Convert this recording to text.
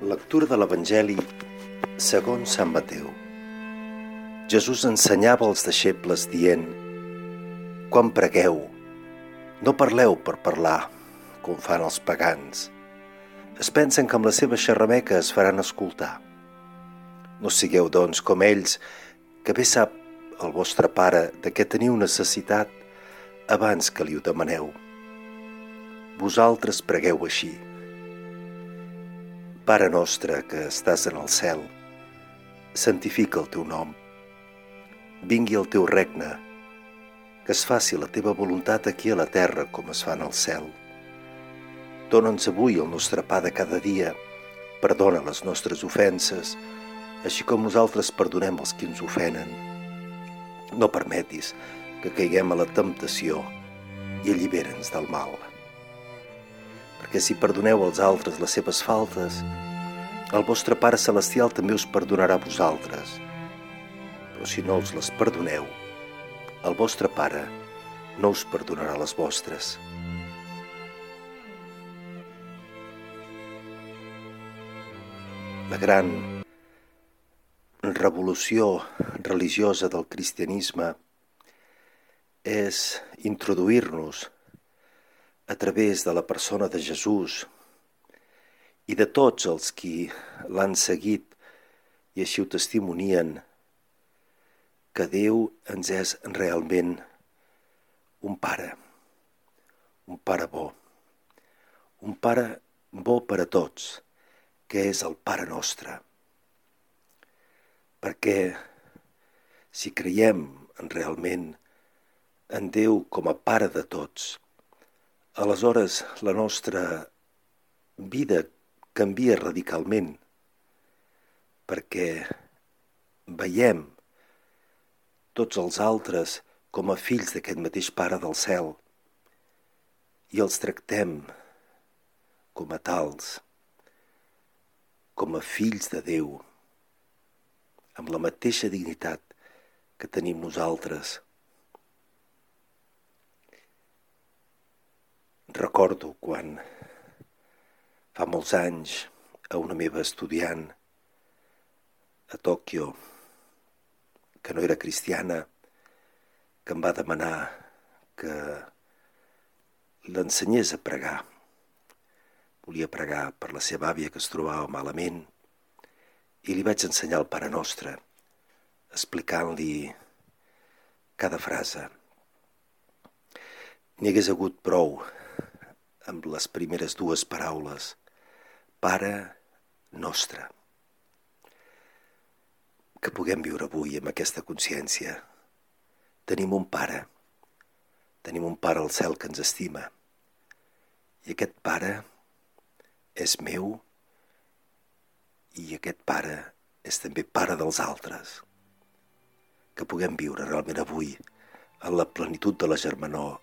Lectura de l'Evangeli segons Sant Mateu. Jesús ensenyava als deixebles dient Quan pregueu, no parleu per parlar, com fan els pagans. Es pensen que amb la seva xerrameca es faran escoltar. No sigueu, doncs, com ells, que bé sap el vostre pare de què teniu necessitat abans que li ho demaneu. Vosaltres pregueu així. Pare nostre que estàs en el cel, santifica el teu nom. Vingui el teu regne, que es faci la teva voluntat aquí a la terra com es fa en el cel. Dóna'ns avui el nostre pa de cada dia, perdona les nostres ofenses, així com nosaltres perdonem els que ens ofenen. No permetis que caiguem a la temptació i allibera'ns del mal perquè si perdoneu als altres les seves faltes, el vostre Pare Celestial també us perdonarà a vosaltres. Però si no us les perdoneu, el vostre Pare no us perdonarà les vostres. La gran revolució religiosa del cristianisme és introduir-nos a través de la persona de Jesús i de tots els qui l'han seguit i així ho testimonien, que Déu ens és realment un pare, un pare bo, un pare bo per a tots, que és el Pare nostre. Perquè si creiem realment en Déu com a Pare de tots, aleshores la nostra vida canvia radicalment perquè veiem tots els altres com a fills d'aquest mateix Pare del cel i els tractem com a tals, com a fills de Déu, amb la mateixa dignitat que tenim nosaltres. Recordo quan fa molts anys a una meva estudiant a Tòquio, que no era cristiana, que em va demanar que l'ensenyés a pregar. Volia pregar per la seva àvia que es trobava malament i li vaig ensenyar el Pare Nostre, explicant-li cada frase. N'hi hagués hagut prou amb les primeres dues paraules, Pare nostre. Que puguem viure avui amb aquesta consciència. Tenim un pare, tenim un pare al cel que ens estima. I aquest pare és meu i aquest pare és també pare dels altres. Que puguem viure realment avui en la plenitud de la germanor